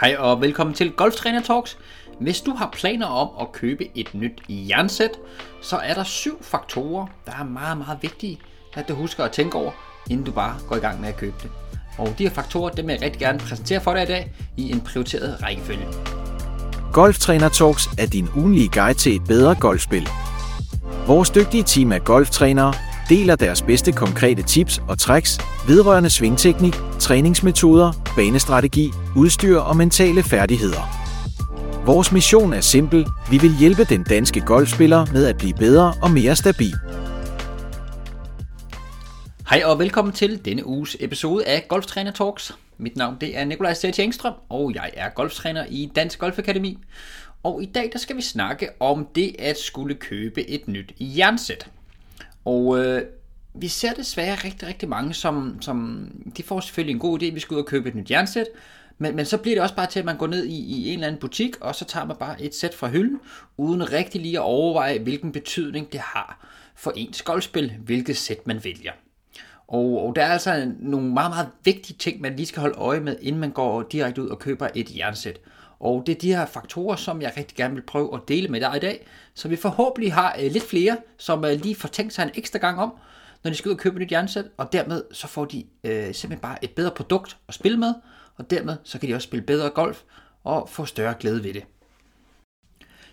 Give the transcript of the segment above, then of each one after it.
Hej og velkommen til Golftræner Talks. Hvis du har planer om at købe et nyt jernsæt, så er der syv faktorer, der er meget, meget vigtige, at du husker at tænke over, inden du bare går i gang med at købe det. Og de her faktorer, dem vil jeg rigtig gerne præsentere for dig i dag i en prioriteret rækkefølge. Golftræner Talks er din ugenlige guide til et bedre golfspil. Vores dygtige team af golftrænere deler deres bedste konkrete tips og tricks vedrørende svingteknik, træningsmetoder, banestrategi, udstyr og mentale færdigheder. Vores mission er simpel. Vi vil hjælpe den danske golfspiller med at blive bedre og mere stabil. Hej og velkommen til denne uges episode af Golftræner Talks. Mit navn det er Nikolaj Sæt Engstrøm, og jeg er golftræner i Dansk Golfakademi. Og i dag der skal vi snakke om det at skulle købe et nyt jernsæt. Og øh, vi ser desværre rigtig, rigtig mange, som, som de får selvfølgelig en god idé, at vi skal ud og købe et nyt jernsæt, men, men så bliver det også bare til, at man går ned i, i en eller anden butik, og så tager man bare et sæt fra hylden, uden rigtig lige at overveje, hvilken betydning det har for ens golfspil, hvilket sæt man vælger. Og, og der er altså nogle meget, meget vigtige ting, man lige skal holde øje med, inden man går direkte ud og køber et jernsæt. Og det er de her faktorer, som jeg rigtig gerne vil prøve at dele med dig i dag, så vi forhåbentlig har øh, lidt flere, som øh, lige får tænkt sig en ekstra gang om, når de skal ud og købe et nyt jernsæt, og dermed så får de øh, simpelthen bare et bedre produkt at spille med, og dermed så kan de også spille bedre golf og få større glæde ved det.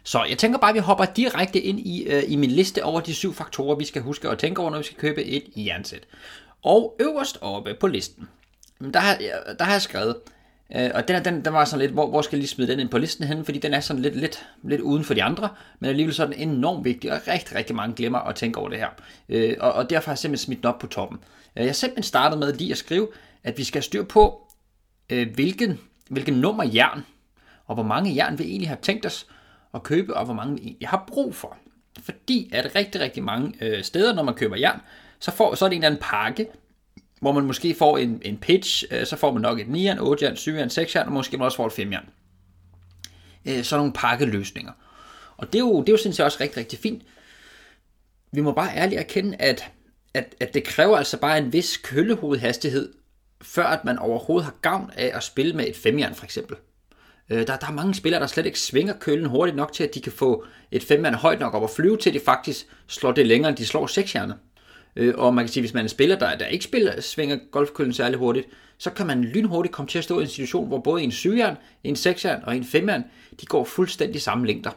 Så jeg tænker bare, at vi hopper direkte ind i, øh, i min liste over de syv faktorer, vi skal huske at tænke over, når vi skal købe et jernsæt. Og øverst oppe på listen, der har, der har jeg skrevet, Øh, og den, den, den var sådan lidt, hvor, hvor skal jeg lige smide den ind på listen hen, fordi den er sådan lidt, lidt, lidt uden for de andre, men alligevel så er den enormt vigtig, og rigtig, rigtig mange glemmer at tænke over det her. Øh, og, og derfor har jeg simpelthen smidt den op på toppen. Øh, jeg har simpelthen startet med lige at skrive, at vi skal styre på, øh, hvilken, hvilken nummer jern, og hvor mange jern vi egentlig har tænkt os at købe, og hvor mange vi egentlig har brug for. Fordi at rigtig, rigtig mange øh, steder, når man køber jern, så, får, så er det en eller anden pakke, hvor man måske får en, en pitch, øh, så får man nok et 9'eren, 8'eren, 7'eren, 6'eren, og måske man også får et 5'eren. Øh, så nogle pakkeløsninger. Og det er jo, det er jo synes jeg også rigtig, rigtig fint. Vi må bare ærligt erkende, at, at, at det kræver altså bare en vis køllehovedhastighed, før at man overhovedet har gavn af at spille med et 5'eren for eksempel. Øh, der, der er mange spillere, der slet ikke svinger køllen hurtigt nok til, at de kan få et 5'eren højt nok op og flyve til, at de faktisk slår det længere, end de slår 6'erne. Øh, og man kan sige, hvis man er en spiller, der, der ikke spiller, svinger golfkøllen særlig hurtigt, så kan man lynhurtigt komme til at stå i en situation, hvor både en 7 en 6 og en 5 de går fuldstændig samme længder.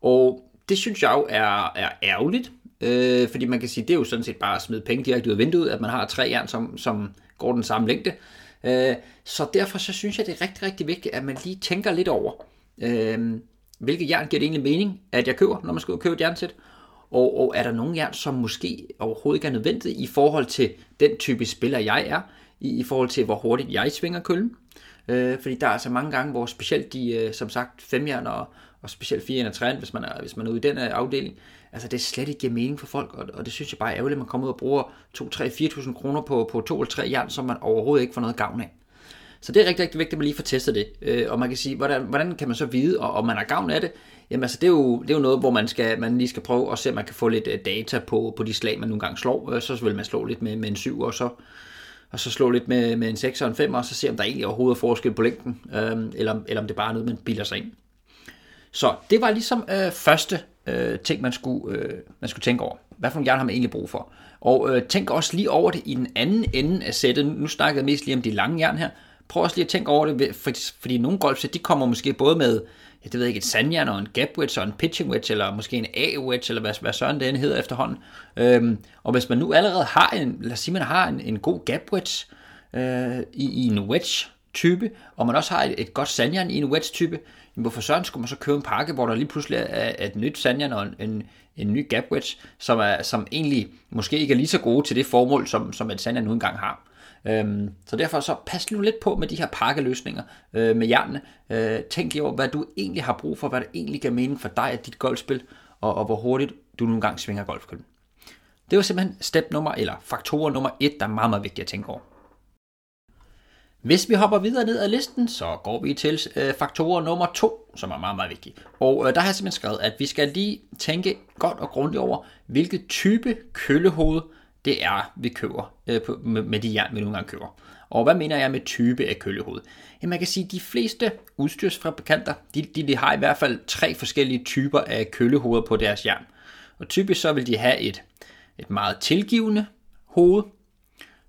Og det synes jeg jo er, er ærgerligt, øh, fordi man kan sige, det er jo sådan set bare at smide penge direkte ud af vinduet, at man har tre jern, som, som går den samme længde. Øh, så derfor så synes jeg, det er rigtig, rigtig vigtigt, at man lige tænker lidt over, øh, hvilke jern giver det egentlig mening, at jeg køber, når man skal ud og købe et jernsæt, og, og er der nogen jern, som måske overhovedet ikke er nødvendigt i forhold til den type spiller, jeg er, i, i forhold til, hvor hurtigt jeg svinger køllen. Øh, fordi der er altså mange gange, hvor specielt de, øh, som sagt, femjern og, og specielt 4 og 3, hvis man er, hvis man er ude i den øh, afdeling, altså det slet ikke giver mening for folk, og, og det synes jeg bare er ærgerligt, at man kommer ud og bruger 2, 3, 4.000 kroner på, på 2 eller 3 jern, som man overhovedet ikke får noget gavn af. Så det er rigtig, rigtig vigtigt, at man lige får testet det. Øh, og man kan sige, hvordan, hvordan kan man så vide, om man har gavn af det? Jamen altså, det er jo, det er jo noget, hvor man, skal, man lige skal prøve at se, om man kan få lidt øh, data på, på de slag, man nogle gange slår. Øh, så vil man slå lidt med, med en 7, og så, og så slå lidt med, med en 6 og en 5, og så se, om der egentlig overhovedet er forskel på længden, øh, eller, eller om det bare er noget, man bilder sig ind. Så det var ligesom øh, første øh, ting, man skulle, øh, man skulle tænke over. Hvad for en jern har man egentlig brug for? Og øh, tænk også lige over det i den anden ende af sættet. Nu snakkede jeg mest lige om de lange jern her. Prøv også lige at tænke over det, fordi nogle golfsæt, de kommer måske både med ja, det ved jeg ikke, et sandjern og en gap wedge og en pitching wedge, eller måske en A-wedge, eller hvad, hvad søren det hedder efterhånden. Øhm, og hvis man nu allerede har en, lad os sige, man har en, en god gap wedge øh, i, i en wedge type, og man også har et, et godt sandjern i en wedge type, hvorfor søren skulle man så købe en pakke, hvor der lige pludselig er et nyt sandjern og en, en, en ny gap wedge, som, er, som egentlig måske ikke er lige så gode til det formål, som, som et sandjern nu engang har. Øhm, så derfor så pas nu lidt på med de her pakkeløsninger øh, med jernene. Øh, tænk lige over, hvad du egentlig har brug for, hvad der egentlig giver mening for dig af dit golfspil, og, og hvor hurtigt du nogle gange svinger golfkøllen. Det var simpelthen step nummer, eller faktorer nummer et, der er meget, meget vigtigt at tænke over. Hvis vi hopper videre ned ad listen, så går vi til øh, faktorer nummer to, som er meget, meget vigtig. Og øh, der har jeg simpelthen skrevet, at vi skal lige tænke godt og grundigt over, hvilket type køllehoved det er, vi køber øh, på, med, med de jern, vi nogle gange køber. Og hvad mener jeg med type af køllehoved? Jamen man kan sige, at de fleste udstyrsfabrikanter, de, de, de har i hvert fald tre forskellige typer af køllehoveder på deres jern. Og typisk så vil de have et, et meget tilgivende hoved,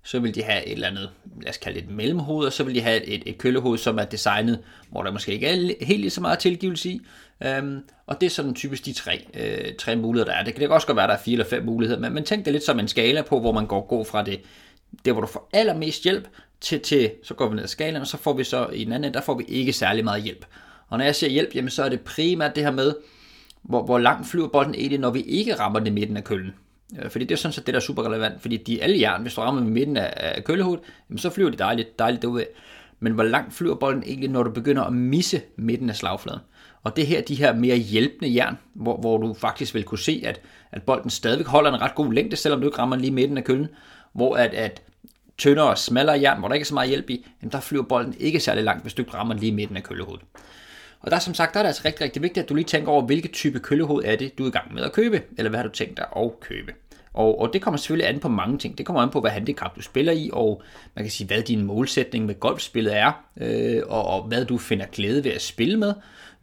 så vil de have et eller andet, lad os kalde det et mellemhoved, og så vil de have et, et kølehoved, som er designet, hvor der måske ikke er helt lige så meget tilgivelse i. Øhm, og det er sådan typisk de tre, øh, tre muligheder, der er. Det kan også godt være, at der er fire eller fem muligheder, men, men tænk det lidt som en skala på, hvor man går, går fra det, der hvor du får allermest hjælp, til, til, så går vi ned ad skalaen, og så får vi så i den anden der får vi ikke særlig meget hjælp. Og når jeg siger hjælp, jamen så er det primært det her med, hvor, hvor langt flyver bolden egentlig, når vi ikke rammer den i midten af køllen. Øh, fordi det er sådan set det, der er super relevant, fordi de alle jern, hvis du rammer med midten af, af køllehovedet, jamen så flyver de dejligt, dejligt derude. Men hvor langt flyver bolden egentlig, når du begynder at misse midten af slagfladen? Og det her, de her mere hjælpende jern, hvor, hvor du faktisk vil kunne se, at, at bolden stadigvæk holder en ret god længde, selvom du ikke rammer lige midten af køllen, hvor at, at tyndere og smallere jern, hvor der ikke er så meget hjælp i, jamen der flyver bolden ikke særlig langt, hvis du ikke rammer lige midten af køllehovedet. Og der som sagt, der er det altså rigtig, rigtig vigtigt, at du lige tænker over, hvilke type køllehoved er det, du er i gang med at købe, eller hvad har du tænkt dig at købe. Og, og det kommer selvfølgelig an på mange ting. Det kommer an på, hvad handicap du spiller i, og man kan sige, hvad din målsætning med golfspillet er, øh, og, og hvad du finder glæde ved at spille med.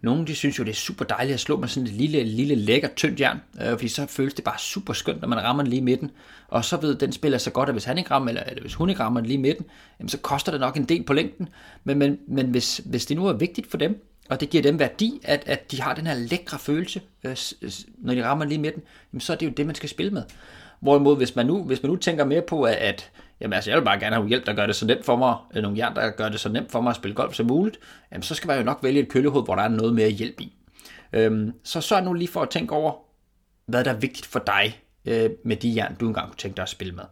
Nogle de synes jo, det er super dejligt at slå med sådan et lille, lille lækker tyndt jern, øh, fordi så føles det bare super skønt, når man rammer den lige i midten. Og så ved den spiller så godt, at hvis han ikke rammer, eller, eller hvis hun ikke rammer den lige i midten, jamen, så koster det nok en del på længden. Men, men, men hvis, hvis det nu er vigtigt for dem, og det giver dem værdi, at, at de har den her lækre følelse, øh, når de rammer lige med den, jamen, så er det jo det, man skal spille med. Hvorimod, hvis man nu, hvis man nu tænker mere på, at, at jamen, altså, jeg vil bare gerne have hjælp, der gør det så nemt for mig, nogle jern, der gør det så nemt for mig at spille golf som muligt, jamen, så skal man jo nok vælge et køllehoved, hvor der er noget mere hjælp i. Øhm, så sørg nu lige for at tænke over, hvad der er vigtigt for dig øh, med de jern, du engang kunne tænke dig at spille med.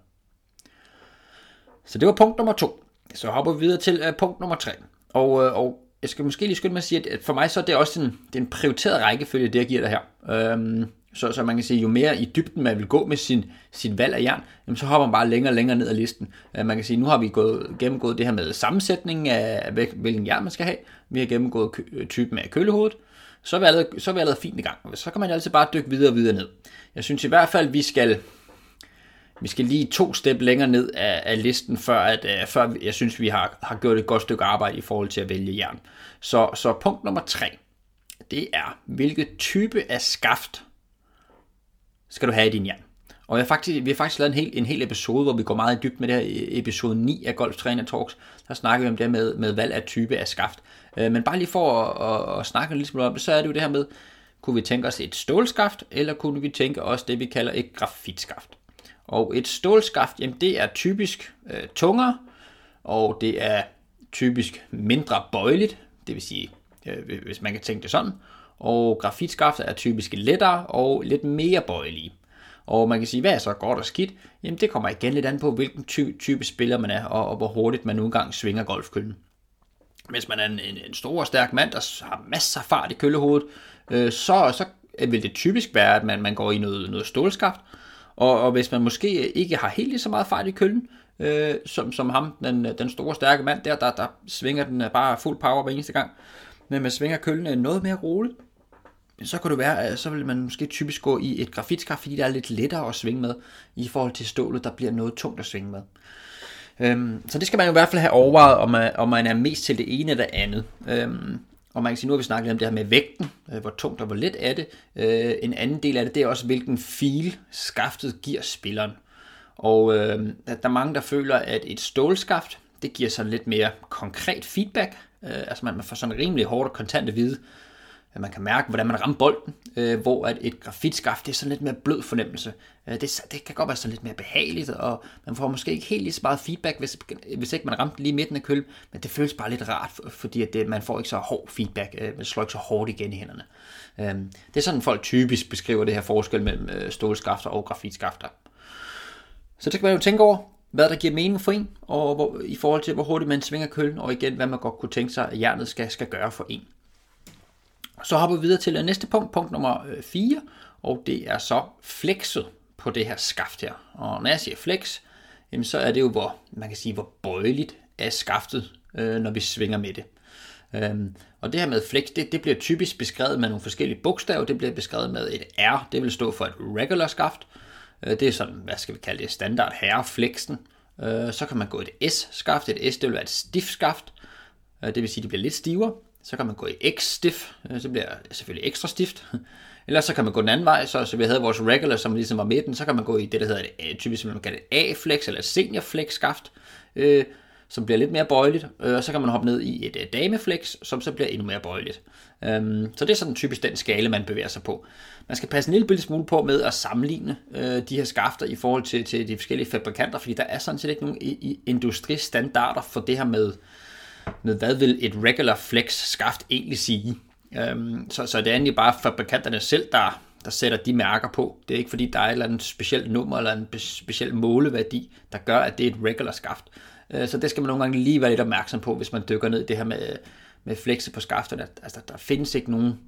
Så det var punkt nummer to. Så hopper vi videre til øh, punkt nummer tre. Og, øh, og jeg skal måske lige skynde mig at sige, at for mig så er det også en, det er en prioriteret rækkefølge, det jeg giver dig her. Øhm, så, så man kan sige, jo mere i dybden man vil gå med sin, sin valg af jern, jamen så hopper man bare længere og længere ned ad listen. Uh, man kan sige, nu har vi gået, gennemgået det her med sammensætningen af, hvilken jern man skal have. Vi har gennemgået øh, typen af kølehovedet. Så er, vi allerede, så er vi allerede fint i gang. Så kan man altid bare dykke videre og videre ned. Jeg synes i hvert fald, vi skal, vi skal lige to step længere ned af, af listen, før, at, uh, før jeg synes, vi har, har gjort et godt stykke arbejde i forhold til at vælge jern. Så, så punkt nummer tre, det er, hvilket type af skaft skal du have i din jern. Og jeg har faktisk, vi har faktisk lavet en hel, en hel episode, hvor vi går meget i dybt med det her episode 9 af Golf Trainer Talks. Der snakker vi om det med, med valg af type af skaft. Øh, men bare lige for at, at, at snakke lidt om det, så er det jo det her med, kunne vi tænke os et stålskaft, eller kunne vi tænke os det, vi kalder et grafitskaft. Og et stålskaft, jamen det er typisk øh, tungere, og det er typisk mindre bøjeligt, det vil sige, øh, hvis man kan tænke det sådan og grafitskafter er typisk lettere og lidt mere bøjelige. Og man kan sige, hvad er så godt og skidt? Jamen det kommer igen lidt an på, hvilken ty- type spiller man er, og, og hvor hurtigt man nu engang svinger golfkøllen. Hvis man er en, en, en stor og stærk mand, der har masser af fart i køllehovedet, øh, så, så vil det typisk være, at man, man går i noget, noget stålskaft. Og, og hvis man måske ikke har helt lige så meget fart i køllen, øh, som, som ham, den, den store stærke mand der, der, der svinger den øh, bare fuld power hver eneste gang, men man svinger køllen øh, noget mere roligt, så kan det være, at så vil man måske typisk gå i et grafitskaft, fordi det er lidt lettere at svinge med, i forhold til stålet, der bliver noget tungt at svinge med. Øhm, så det skal man jo i hvert fald have overvejet, om man, om man er mest til det ene eller det andet. Øhm, og man kan sige, nu har vi snakket om det her med vægten, Øh, hvor tungt og hvor let er det. Øh, en anden del af det, det er også, hvilken feel skaftet giver spilleren. Og øh, der er mange, der føler, at et stålskaft, det giver sådan lidt mere konkret feedback. Øh, altså man, man får sådan rimelig hårdt og kontant at vide, at man kan mærke, hvordan man rammer bolden, øh, hvor at et grafitskaft, det er sådan lidt mere blød fornemmelse. Øh, det, det kan godt være sådan lidt mere behageligt, og man får måske ikke helt lige så meget feedback, hvis, hvis ikke man ramte lige midten af køl, men det føles bare lidt rart, fordi at det, man får ikke så hård feedback, øh, man slår ikke så hårdt igen i hænderne. Øh, det er sådan, folk typisk beskriver det her forskel mellem øh, stålskafter og grafitskafter. Så det kan man jo tænke over, hvad der giver mening for en, og hvor, i forhold til, hvor hurtigt man svinger køllen, og igen, hvad man godt kunne tænke sig, at jernet skal, skal gøre for en. Så hopper vi videre til næste punkt, punkt nummer øh, 4, og det er så flexet på det her skaft her. Og når jeg siger flex, jamen så er det jo, hvor man kan sige, hvor bøjeligt er skaftet, øh, når vi svinger med det. Øhm, og det her med flex, det, det bliver typisk beskrevet med nogle forskellige bogstaver. Det bliver beskrevet med et R, det vil stå for et regular skaft. Øh, det er sådan, hvad skal vi kalde det, standard herreflexen. Øh, så kan man gå et S-skaft. Et S det vil være et stift skaft. Øh, det vil sige, at det bliver lidt stivere. Så kan man gå i X-stift. Øh, så bliver det selvfølgelig ekstra stift. Eller så kan man gå den anden vej, så, så vi havde vores regular, som ligesom var midten, så kan man gå i det, der hedder et, typisk, man kalder et A-flex eller et senior-flex skaft, øh, som bliver lidt mere bøjeligt, øh, og så kan man hoppe ned i et øh, dameflex, som så bliver endnu mere bøjeligt. Um, så det er sådan typisk den skala, man bevæger sig på. Man skal passe en lille smule på med at sammenligne øh, de her skafter i forhold til, til de forskellige fabrikanter, fordi der er sådan set ikke nogen industristandarder for det her med, med, hvad vil et regular flex skaft egentlig sige. Øhm, så, så det er egentlig bare fabrikanterne selv, der, der sætter de mærker på. Det er ikke fordi, der er et eller andet specielt nummer eller en speciel måleværdi, der gør, at det er et regular skaft. Øh, så det skal man nogle gange lige være lidt opmærksom på, hvis man dykker ned i det her med, med flexe på skafterne. Altså, der findes ikke nogen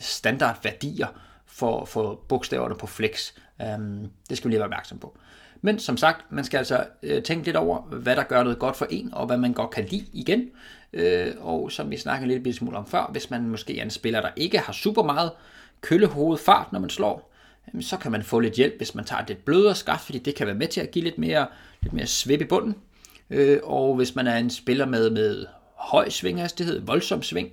standardværdier for, for bogstaverne på flex. Øhm, det skal vi lige være opmærksom på. Men som sagt, man skal altså øh, tænke lidt over, hvad der gør noget godt for en, og hvad man godt kan lide igen. Øh, og som vi snakkede lidt smule om før, hvis man måske er en spiller, der ikke har super meget køllehoved fart, når man slår, så kan man få lidt hjælp, hvis man tager det blødere skaft, fordi det kan være med til at give lidt mere, lidt mere svip i bunden. Øh, og hvis man er en spiller med, med høj svinghastighed, voldsom sving,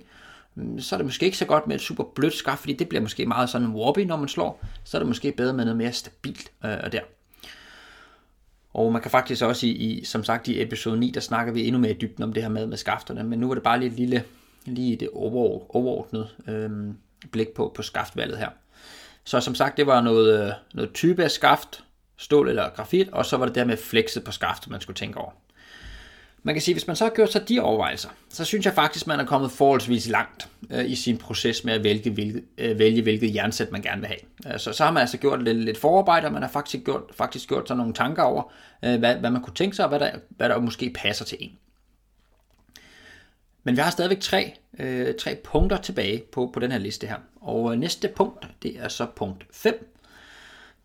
mm, så er det måske ikke så godt med et super blødt skaft, fordi det bliver måske meget sådan wobbly, når man slår. Så er det måske bedre med noget mere stabilt øh, der. Og man kan faktisk også i, i, som sagt i episode 9, der snakker vi endnu mere i dybden om det her med, med skafterne, men nu er det bare lige et lille, lige det overordnede øhm, blik på, på skaftvalget her. Så som sagt, det var noget, øh, noget type af skaft, stål eller grafit, og så var det der med flexet på skaftet, man skulle tænke over. Man kan sige, hvis man så har gjort sig de overvejelser, så synes jeg faktisk, man er kommet forholdsvis langt øh, i sin proces med at vælge, hvilket, øh, vælge, hvilket jernsæt man gerne vil have. Øh, så, så har man altså gjort lidt, lidt forarbejde, og man har faktisk gjort, faktisk gjort sig nogle tanker over, øh, hvad, hvad man kunne tænke sig, og hvad der, hvad der måske passer til en. Men vi har stadigvæk tre, øh, tre punkter tilbage på, på den her liste her. Og øh, næste punkt, det er så punkt 5.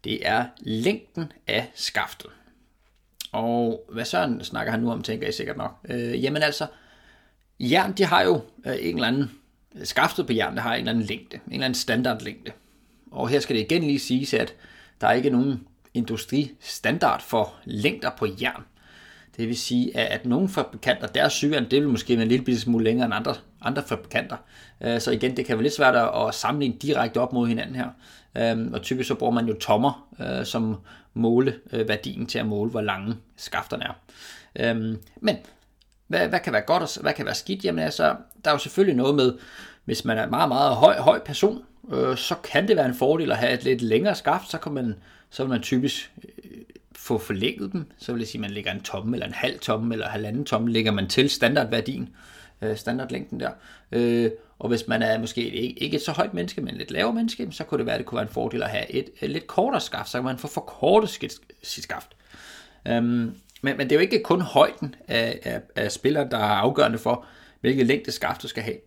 Det er længden af skaftet. Og hvad Søren snakker han nu om, tænker I sikkert nok. Øh, jamen altså, jern, de har jo øh, en eller anden, øh, skaftet på jern, der har en eller anden længde, en eller anden standardlængde. Og her skal det igen lige siges, at der er ikke nogen industristandard for længder på jern. Det vil sige, at nogle fabrikanter, deres syvjern, det vil måske være en lille smule længere end andre, andre fabrikanter. Øh, så igen, det kan være lidt svært at sammenligne direkte op mod hinanden her. Øhm, og typisk så bruger man jo tommer øh, som måleværdien øh, til at måle, hvor lange skafterne er. Øhm, men hvad, hvad kan være godt og hvad kan være skidt? Jamen altså, der er jo selvfølgelig noget med, hvis man er en meget, meget høj, høj person, øh, så kan det være en fordel at have et lidt længere skaft, så kan man, så vil man typisk få forlænget dem, så vil det sige, at man lægger en tomme, eller en halv tomme, eller halvanden tomme, lægger man til standardværdien, øh, Øh, standardlængden der. Øh, og hvis man er måske ikke et så højt menneske, men lidt lavere menneske, så kunne det være, at det kunne være en fordel at have et, et lidt kortere skaft, så kan man få forkortet sit skaft. Øhm, men, men det er jo ikke kun højden af, af, af spillere, der er afgørende for, hvilket længde skaft du skal have.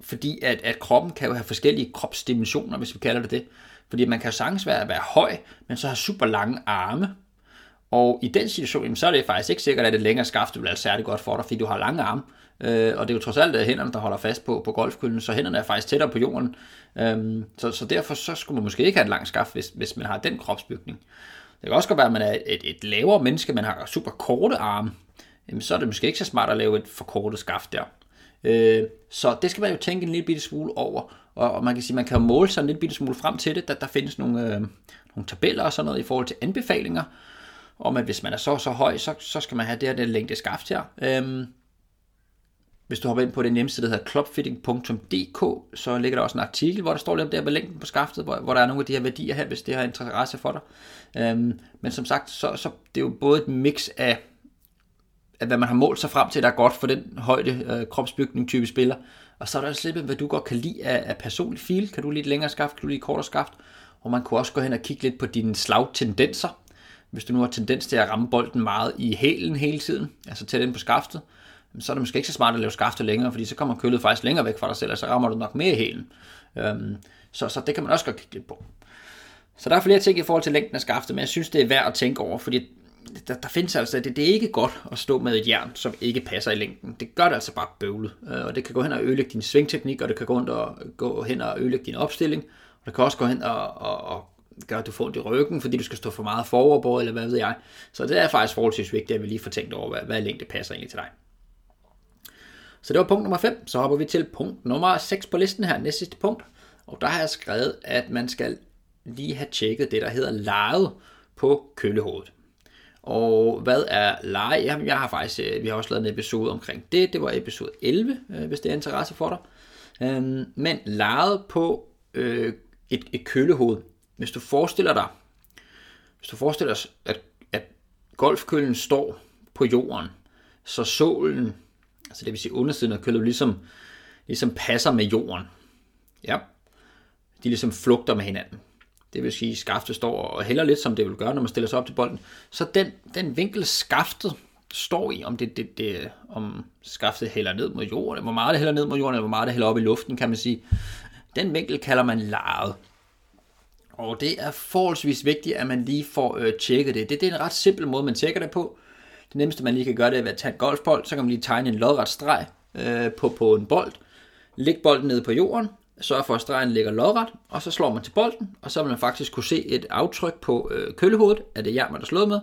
Fordi at, at kroppen kan jo have forskellige kropsdimensioner, hvis vi kalder det det. Fordi man kan jo sagtens være, være høj, men så har super lange arme. Og i den situation, så er det faktisk ikke sikkert, at det længere skaft vil være særlig godt for dig, fordi du har lange arme. Øh, og det er jo trods alt hænderne, der holder fast på, på golfkøllen, så hænderne er faktisk tættere på jorden. Øh, så, så derfor så skulle man måske ikke have et langt skaft, hvis, hvis man har den kropsbygning. Det kan også godt være, at man er et, et lavere menneske, man har super korte arme. Jamen, så er det måske ikke så smart at lave et forkortet skaft der. Øh, så det skal man jo tænke en lille bitte smule over. Og, og man kan sige, man kan måle sig en lille bitte smule frem til det. Der, der findes nogle, øh, nogle tabeller og sådan noget i forhold til anbefalinger. Om at hvis man er så så høj, så, så skal man have det her den længde skaft her. Øhm, hvis du hopper ind på den hjemmeside, der hedder clubfitting.dk, så ligger der også en artikel, hvor der står lidt om det her med længden på skaftet, hvor, hvor der er nogle af de her værdier her, hvis det har interesse for dig. Øhm, men som sagt, så, så det er jo både et mix af at hvad man har målt sig frem til, der er godt for den højde øh, kropsbygning type spiller. Og så er der også lidt, hvad du godt kan lide af, af personlig feel. Kan du lide længere skaft, kan du lide kortere skaft? Og man kunne også gå hen og kigge lidt på dine slagtendenser. Hvis du nu har tendens til at ramme bolden meget i hælen hele tiden, altså tæt ind på skaftet, så er det måske ikke så smart at lave skaftet længere, fordi så kommer kølet faktisk længere væk fra dig selv, og så rammer du nok mere i hælen. Øhm, så, så det kan man også godt kigge lidt på. Så der er flere ting i forhold til længden af skaftet, men jeg synes, det er værd at tænke over, fordi der, der findes altså, det, det er ikke godt at stå med et jern, som ikke passer i længden. Det gør det altså bare bøvlet, øh, og det kan gå hen og ødelægge din svingteknik, og det kan gå, hen og, gå hen og ødelægge din opstilling, og det kan også gå hen og, og, og gør, at du får det i ryggen, fordi du skal stå for meget foroverbord, eller hvad ved jeg. Så det er faktisk forholdsvis vigtigt, at vi lige får tænkt over, hvad, hvad længde passer egentlig til dig. Så det var punkt nummer 5. Så hopper vi til punkt nummer 6 på listen her, næste sidste punkt. Og der har jeg skrevet, at man skal lige have tjekket det, der hedder lejet på kølehovedet. Og hvad er leje? Jamen, jeg har faktisk, øh, vi har også lavet en episode omkring det. Det var episode 11, øh, hvis det er interesse for dig. Øhm, men lejet på øh, et, et kølehoved. Hvis du forestiller dig, hvis du forestiller dig, at, at golfkøllen står på jorden, så solen, altså det vil sige undersiden af køllen, ligesom, ligesom passer med jorden. Ja, de ligesom flugter med hinanden. Det vil sige, at skaftet står og hælder lidt, som det vil gøre, når man stiller sig op til bolden. Så den, den vinkel, skaftet står i, om, det, det, det, om skaftet hælder ned mod jorden, hvor meget det hælder ned mod jorden, eller hvor meget det hælder op i luften, kan man sige. Den vinkel kalder man lejet. Og det er forholdsvis vigtigt, at man lige får øh, tjekket det. det. Det er en ret simpel måde, man tjekker det på. Det nemmeste, man lige kan gøre, det er ved at tage en golfbold, så kan man lige tegne en lodret streg øh, på, på en bold. Læg bolden ned på jorden, sørg for, at stregen ligger lodret, og så slår man til bolden, og så vil man faktisk kunne se et aftryk på øh, køllehovedet, af det jern, man har slået med.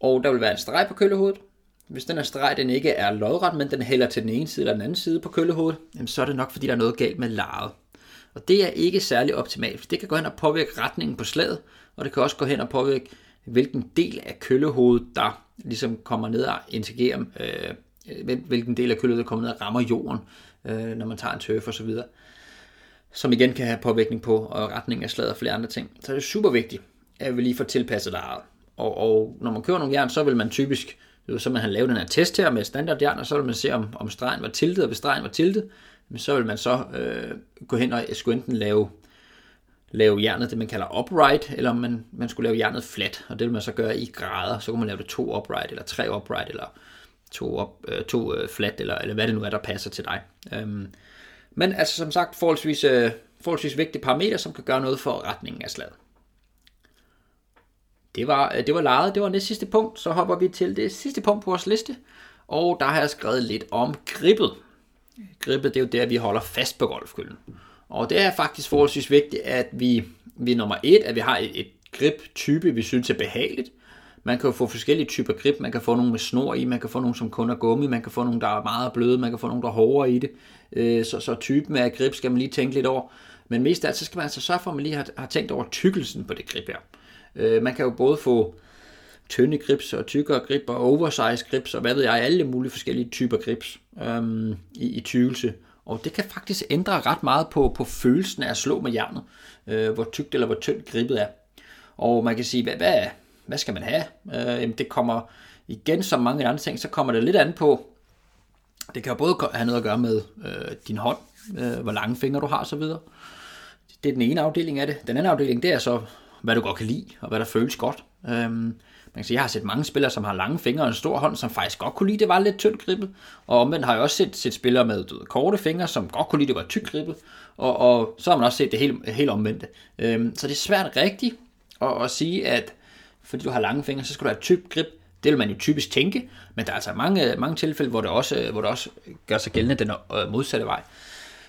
Og der vil være en streg på køllehovedet. Hvis den her streg den ikke er lodret, men den hælder til den ene side eller den anden side på køllehovedet, jamen så er det nok, fordi der er noget galt med laret. Og det er ikke særlig optimalt, for det kan gå hen og påvirke retningen på slaget, og det kan også gå hen og påvirke, hvilken del af køllehovedet, der ligesom kommer ned og interagerer, øh, hvilken del af køllehovedet, der kommer ned og rammer jorden, øh, når man tager en tøf og så videre som igen kan have påvirkning på og retningen af slaget og flere andre ting. Så det er super vigtigt, at vi lige får tilpasset lejet. Og, og når man kører nogle jern, så vil man typisk, så man har lavet den her test her med standardjern, og så vil man se, om, om stregen var tiltet, og hvis stregen var tiltet, så vil man så øh, gå hen og skulle enten lave, lave jernet, det man kalder upright, eller man, man skulle lave jernet flat, og det vil man så gøre i grader. Så kan man lave det to upright, eller tre upright, eller to, op, øh, to øh, flat, eller, eller hvad det nu er, der passer til dig. Øhm, men altså som sagt, forholdsvis, øh, forholdsvis vigtige parametre, som kan gøre noget for retningen af slaget. Det var, øh, det var lejet, det var det sidste punkt. Så hopper vi til det sidste punkt på vores liste. Og der har jeg skrevet lidt om grippet. Grippet, det er jo der, vi holder fast på golfkøllen. Og det er faktisk forholdsvis vigtigt, at vi, vi nummer et, at vi har et, et grip-type, vi synes er behageligt. Man kan jo få forskellige typer grip. Man kan få nogle med snor i, man kan få nogle, som kun er gummi, man kan få nogle, der er meget bløde, man kan få nogle, der er hårdere i det. Øh, så, så typen af grip skal man lige tænke lidt over. Men mest af alt, så skal man altså sørge for, at man lige har, har tænkt over tykkelsen på det grip her. Øh, man kan jo både få tynde grips og tykkere grip og oversize grips og hvad ved jeg, alle mulige forskellige typer grips øhm, i, i tykkelse. Og det kan faktisk ændre ret meget på, på følelsen af at slå med jernet, øh, hvor tykt eller hvor tyndt gribet er. Og man kan sige, hvad, hvad, hvad skal man have? Øh, det kommer igen som mange andre ting, så kommer det lidt an på, det kan jo både have noget at gøre med øh, din hånd, øh, hvor lange fingre du har osv. Det er den ene afdeling af det. Den anden afdeling, det er så, hvad du godt kan lide, og hvad der føles godt. Øhm, man kan sige, jeg har set mange spillere, som har lange fingre og en stor hånd, som faktisk godt kunne lide, det var lidt tyndt gribbet. Og omvendt har jeg også set, set spillere med du ved, korte fingre, som godt kunne lide, det var tykt gribbet. Og, og så har man også set det helt, helt omvendte. Øhm, så det er svært rigtigt at, at sige, at fordi du har lange fingre, så skal du have tykt grip. Det vil man jo typisk tænke, men der er altså mange, mange tilfælde, hvor det, også, hvor det også gør sig gældende den øh, modsatte vej.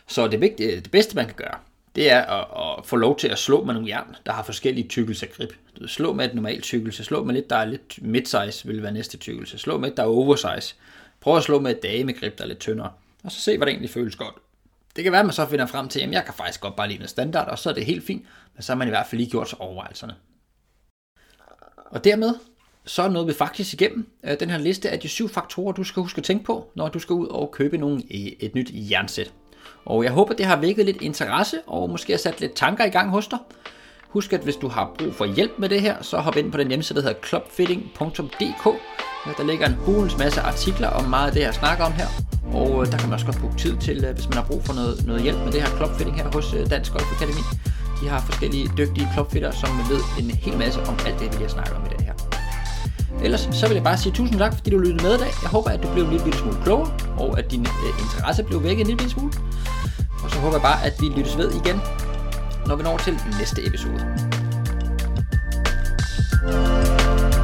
Så det, vigtige, det bedste, man kan gøre, det er at, at få lov til at slå med nogle jern, der har forskellige tykkelser grip. Du slå med et normalt tykkelse, slå med lidt, der er lidt midsize, vil være næste tykkelse. Slå med et, der er oversize. Prøv at slå med et damegrip, der er lidt tyndere. Og så se, hvad det egentlig føles godt. Det kan være, at man så finder frem til, at jeg kan faktisk godt bare lide noget standard, og så er det helt fint, men så har man i hvert fald lige gjort sig overvejelserne. Og dermed så er noget vi faktisk igennem øh, den her liste af de syv faktorer, du skal huske at tænke på, når du skal ud og købe nogle, øh, et nyt jernsæt. Og jeg håber, det har vækket lidt interesse, og måske har sat lidt tanker i gang hos dig. Husk, at hvis du har brug for hjælp med det her, så hop ind på den hjemmeside, der hedder clubfitting.dk. Der ligger en hulens masse artikler om meget af det, jeg snakker om her. Og øh, der kan man også godt bruge tid til, øh, hvis man har brug for noget, noget hjælp med det her clubfitting her hos øh, Dansk Golf Akademi. De har forskellige dygtige clubfitter, som ved en hel masse om alt det, vi har snakket om i det her. Ellers så vil jeg bare sige tusind tak, fordi du lyttede med i dag. Jeg håber, at du blev en lille smule klogere, og at din øh, interesse blev vækket en lille smule. Og håber jeg bare, at vi lyttes ved igen, når vi når til næste episode.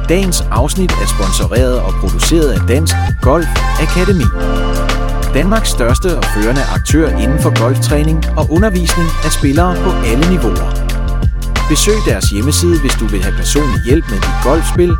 Dagens afsnit er sponsoreret og produceret af Dansk Golf Akademi. Danmarks største og førende aktør inden for golftræning og undervisning af spillere på alle niveauer. Besøg deres hjemmeside, hvis du vil have personlig hjælp med dit golfspil,